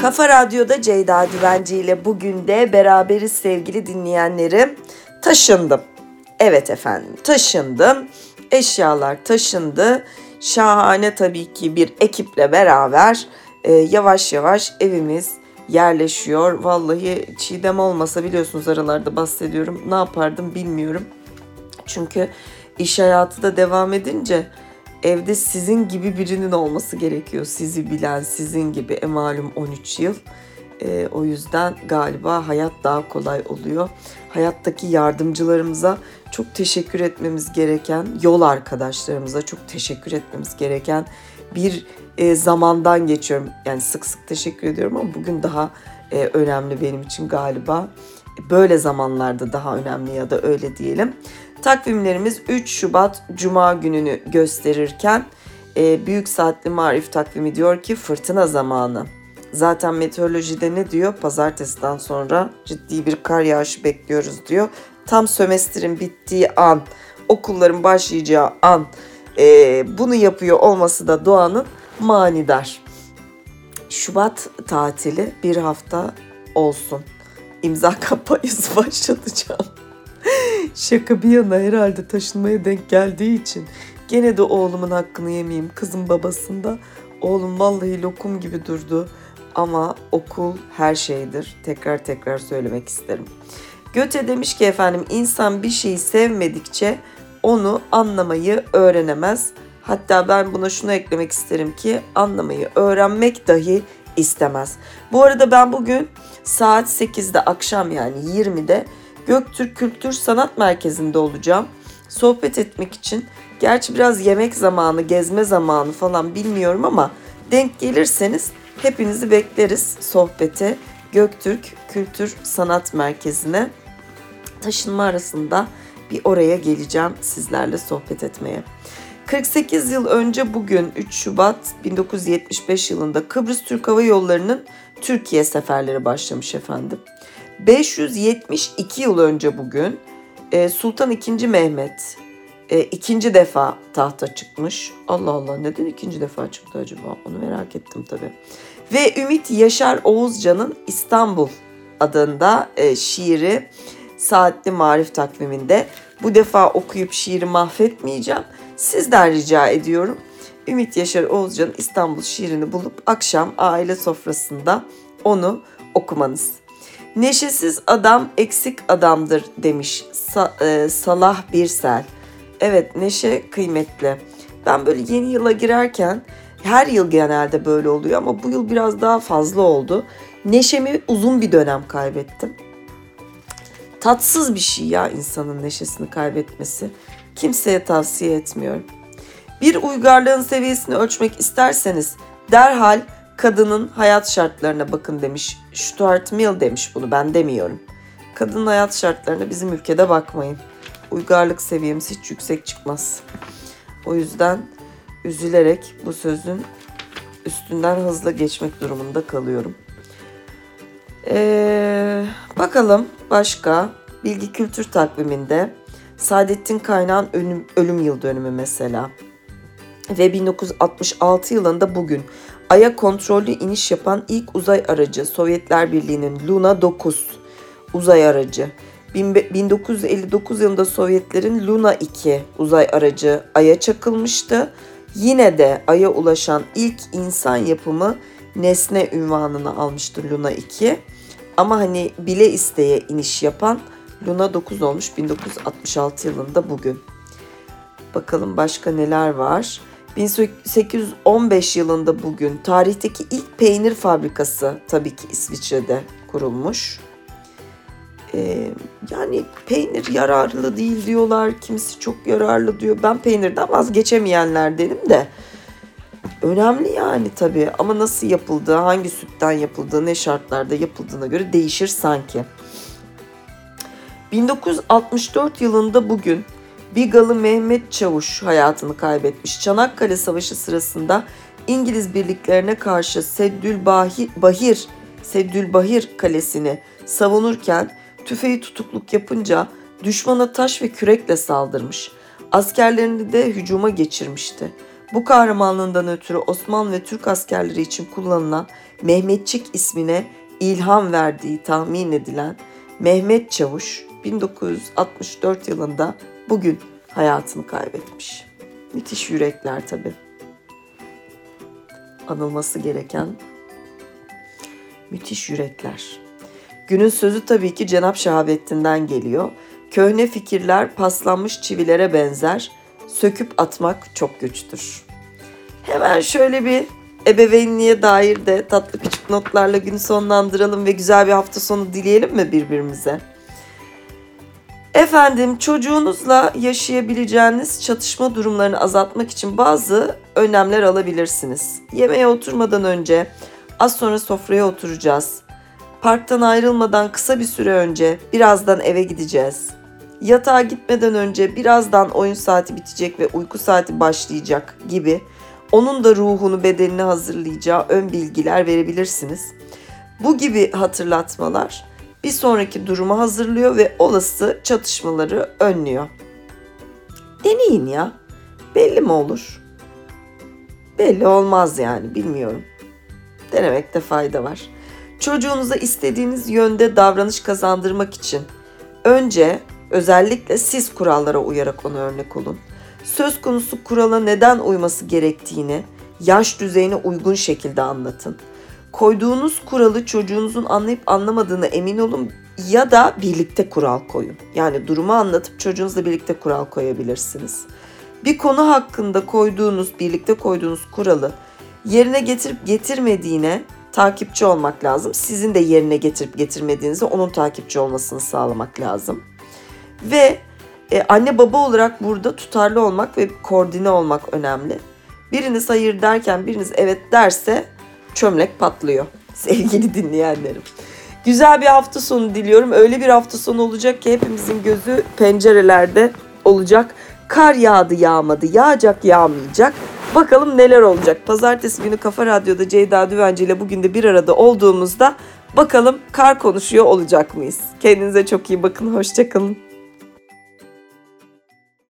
Kafa Radyo'da Ceyda Düvenci ile bugün de beraberiz sevgili dinleyenlerim. Taşındım. Evet efendim taşındım. Eşyalar taşındı. Şahane tabii ki bir ekiple beraber e, yavaş yavaş evimiz yerleşiyor. Vallahi Çiğdem olmasa biliyorsunuz aralarda bahsediyorum. Ne yapardım bilmiyorum. Çünkü iş hayatı da devam edince evde sizin gibi birinin olması gerekiyor. Sizi bilen, sizin gibi e malum 13 yıl. E, o yüzden galiba hayat daha kolay oluyor. Hayattaki yardımcılarımıza çok teşekkür etmemiz gereken, yol arkadaşlarımıza çok teşekkür etmemiz gereken bir e, zamandan geçiyorum. Yani sık sık teşekkür ediyorum ama bugün daha e, önemli benim için galiba. Böyle zamanlarda daha önemli ya da öyle diyelim. Takvimlerimiz 3 Şubat Cuma gününü gösterirken e, Büyük Saatli Marif takvimi diyor ki fırtına zamanı. Zaten meteorolojide ne diyor? Pazartesiden sonra ciddi bir kar yağışı bekliyoruz diyor. Tam sömestrin bittiği an, okulların başlayacağı an e, bunu yapıyor olması da doğanın manidar. Şubat tatili bir hafta olsun. İmza kampanyası başlatacağım. Şaka bir yana herhalde taşınmaya denk geldiği için gene de oğlumun hakkını yemeyeyim. Kızım babasında oğlum vallahi lokum gibi durdu. Ama okul her şeydir. Tekrar tekrar söylemek isterim. Göte demiş ki efendim insan bir şeyi sevmedikçe onu anlamayı öğrenemez. Hatta ben buna şunu eklemek isterim ki anlamayı öğrenmek dahi istemez. Bu arada ben bugün saat 8'de akşam yani 20'de Göktürk Kültür Sanat Merkezi'nde olacağım. Sohbet etmek için. Gerçi biraz yemek zamanı, gezme zamanı falan bilmiyorum ama denk gelirseniz hepinizi bekleriz sohbete. Göktürk Kültür Sanat Merkezi'ne taşınma arasında bir oraya geleceğim sizlerle sohbet etmeye. 48 yıl önce bugün 3 Şubat 1975 yılında Kıbrıs Türk Hava Yolları'nın Türkiye seferleri başlamış efendim. 572 yıl önce bugün e, Sultan II. Mehmet e, ikinci defa tahta çıkmış. Allah Allah neden ikinci defa çıktı acaba? Onu merak ettim tabii. Ve Ümit Yaşar Oğuzcan'ın İstanbul adında e, şiiri Saatli Marif takviminde. Bu defa okuyup şiiri mahvetmeyeceğim. Sizden rica ediyorum. Ümit Yaşar Oğuzcan'ın İstanbul şiirini bulup akşam aile sofrasında onu okumanız. Neşesiz adam eksik adamdır demiş Sa- e, Salah Birsel. Evet neşe kıymetli. Ben böyle yeni yıla girerken her yıl genelde böyle oluyor ama bu yıl biraz daha fazla oldu. Neşemi uzun bir dönem kaybettim. Tatsız bir şey ya insanın neşesini kaybetmesi. Kimseye tavsiye etmiyorum. Bir uygarlığın seviyesini ölçmek isterseniz derhal kadının hayat şartlarına bakın demiş. Stuart Mill demiş bunu ben demiyorum. Kadının hayat şartlarına bizim ülkede bakmayın. Uygarlık seviyemiz hiç yüksek çıkmaz. O yüzden üzülerek bu sözün üstünden hızla geçmek durumunda kalıyorum. Ee, bakalım başka bilgi kültür takviminde Saadettin Kaynağ'ın ölüm, ölüm yıl dönümü mesela. Ve 1966 yılında bugün Ay'a kontrollü iniş yapan ilk uzay aracı Sovyetler Birliği'nin Luna 9 uzay aracı. 1959 yılında Sovyetlerin Luna 2 uzay aracı Ay'a çakılmıştı. Yine de Ay'a ulaşan ilk insan yapımı nesne ünvanını almıştı Luna 2. Ama hani bile isteye iniş yapan Luna 9 olmuş 1966 yılında bugün. Bakalım başka neler var. 1815 yılında bugün tarihteki ilk peynir fabrikası tabii ki İsviçre'de kurulmuş. Ee, yani peynir yararlı değil diyorlar. Kimisi çok yararlı diyor. Ben peynirden vazgeçemeyenlerdenim de. Önemli yani tabii ama nasıl yapıldığı, hangi sütten yapıldığı, ne şartlarda yapıldığına göre değişir sanki. 1964 yılında bugün Bigalı Mehmet Çavuş hayatını kaybetmiş. Çanakkale Savaşı sırasında İngiliz birliklerine karşı Seddül Bahir, Bahir, Seddül Bahir kalesini savunurken tüfeği tutukluk yapınca düşmana taş ve kürekle saldırmış. Askerlerini de hücuma geçirmişti. Bu kahramanlığından ötürü Osmanlı ve Türk askerleri için kullanılan Mehmetçik ismine ilham verdiği tahmin edilen Mehmet Çavuş 1964 yılında bugün hayatını kaybetmiş. Müthiş yürekler tabii. Anılması gereken müthiş yürekler. Günün sözü tabii ki Cenap Şahabettin'den geliyor. Köhne fikirler paslanmış çivilere benzer. Söküp atmak çok güçtür. Hemen şöyle bir ebeveynliğe dair de tatlı küçük notlarla günü sonlandıralım ve güzel bir hafta sonu dileyelim mi birbirimize? Efendim çocuğunuzla yaşayabileceğiniz çatışma durumlarını azaltmak için bazı önlemler alabilirsiniz. Yemeğe oturmadan önce az sonra sofraya oturacağız. Parktan ayrılmadan kısa bir süre önce birazdan eve gideceğiz. Yatağa gitmeden önce birazdan oyun saati bitecek ve uyku saati başlayacak gibi onun da ruhunu bedenini hazırlayacağı ön bilgiler verebilirsiniz. Bu gibi hatırlatmalar bir sonraki durumu hazırlıyor ve olası çatışmaları önlüyor. Deneyin ya. Belli mi olur? Belli olmaz yani bilmiyorum. Denemekte fayda var. Çocuğunuza istediğiniz yönde davranış kazandırmak için önce özellikle siz kurallara uyarak ona örnek olun. Söz konusu kurala neden uyması gerektiğini yaş düzeyine uygun şekilde anlatın. Koyduğunuz kuralı çocuğunuzun anlayıp anlamadığını emin olun ya da birlikte kural koyun. Yani durumu anlatıp çocuğunuzla birlikte kural koyabilirsiniz. Bir konu hakkında koyduğunuz, birlikte koyduğunuz kuralı yerine getirip getirmediğine takipçi olmak lazım. Sizin de yerine getirip getirmediğinizi onun takipçi olmasını sağlamak lazım. Ve e, anne baba olarak burada tutarlı olmak ve koordine olmak önemli. Biriniz hayır derken biriniz evet derse çömlek patlıyor sevgili dinleyenlerim. Güzel bir hafta sonu diliyorum. Öyle bir hafta sonu olacak ki hepimizin gözü pencerelerde olacak. Kar yağdı yağmadı, yağacak yağmayacak. Bakalım neler olacak. Pazartesi günü Kafa Radyo'da Ceyda Düvenci ile bugün de bir arada olduğumuzda bakalım kar konuşuyor olacak mıyız? Kendinize çok iyi bakın. Hoşçakalın.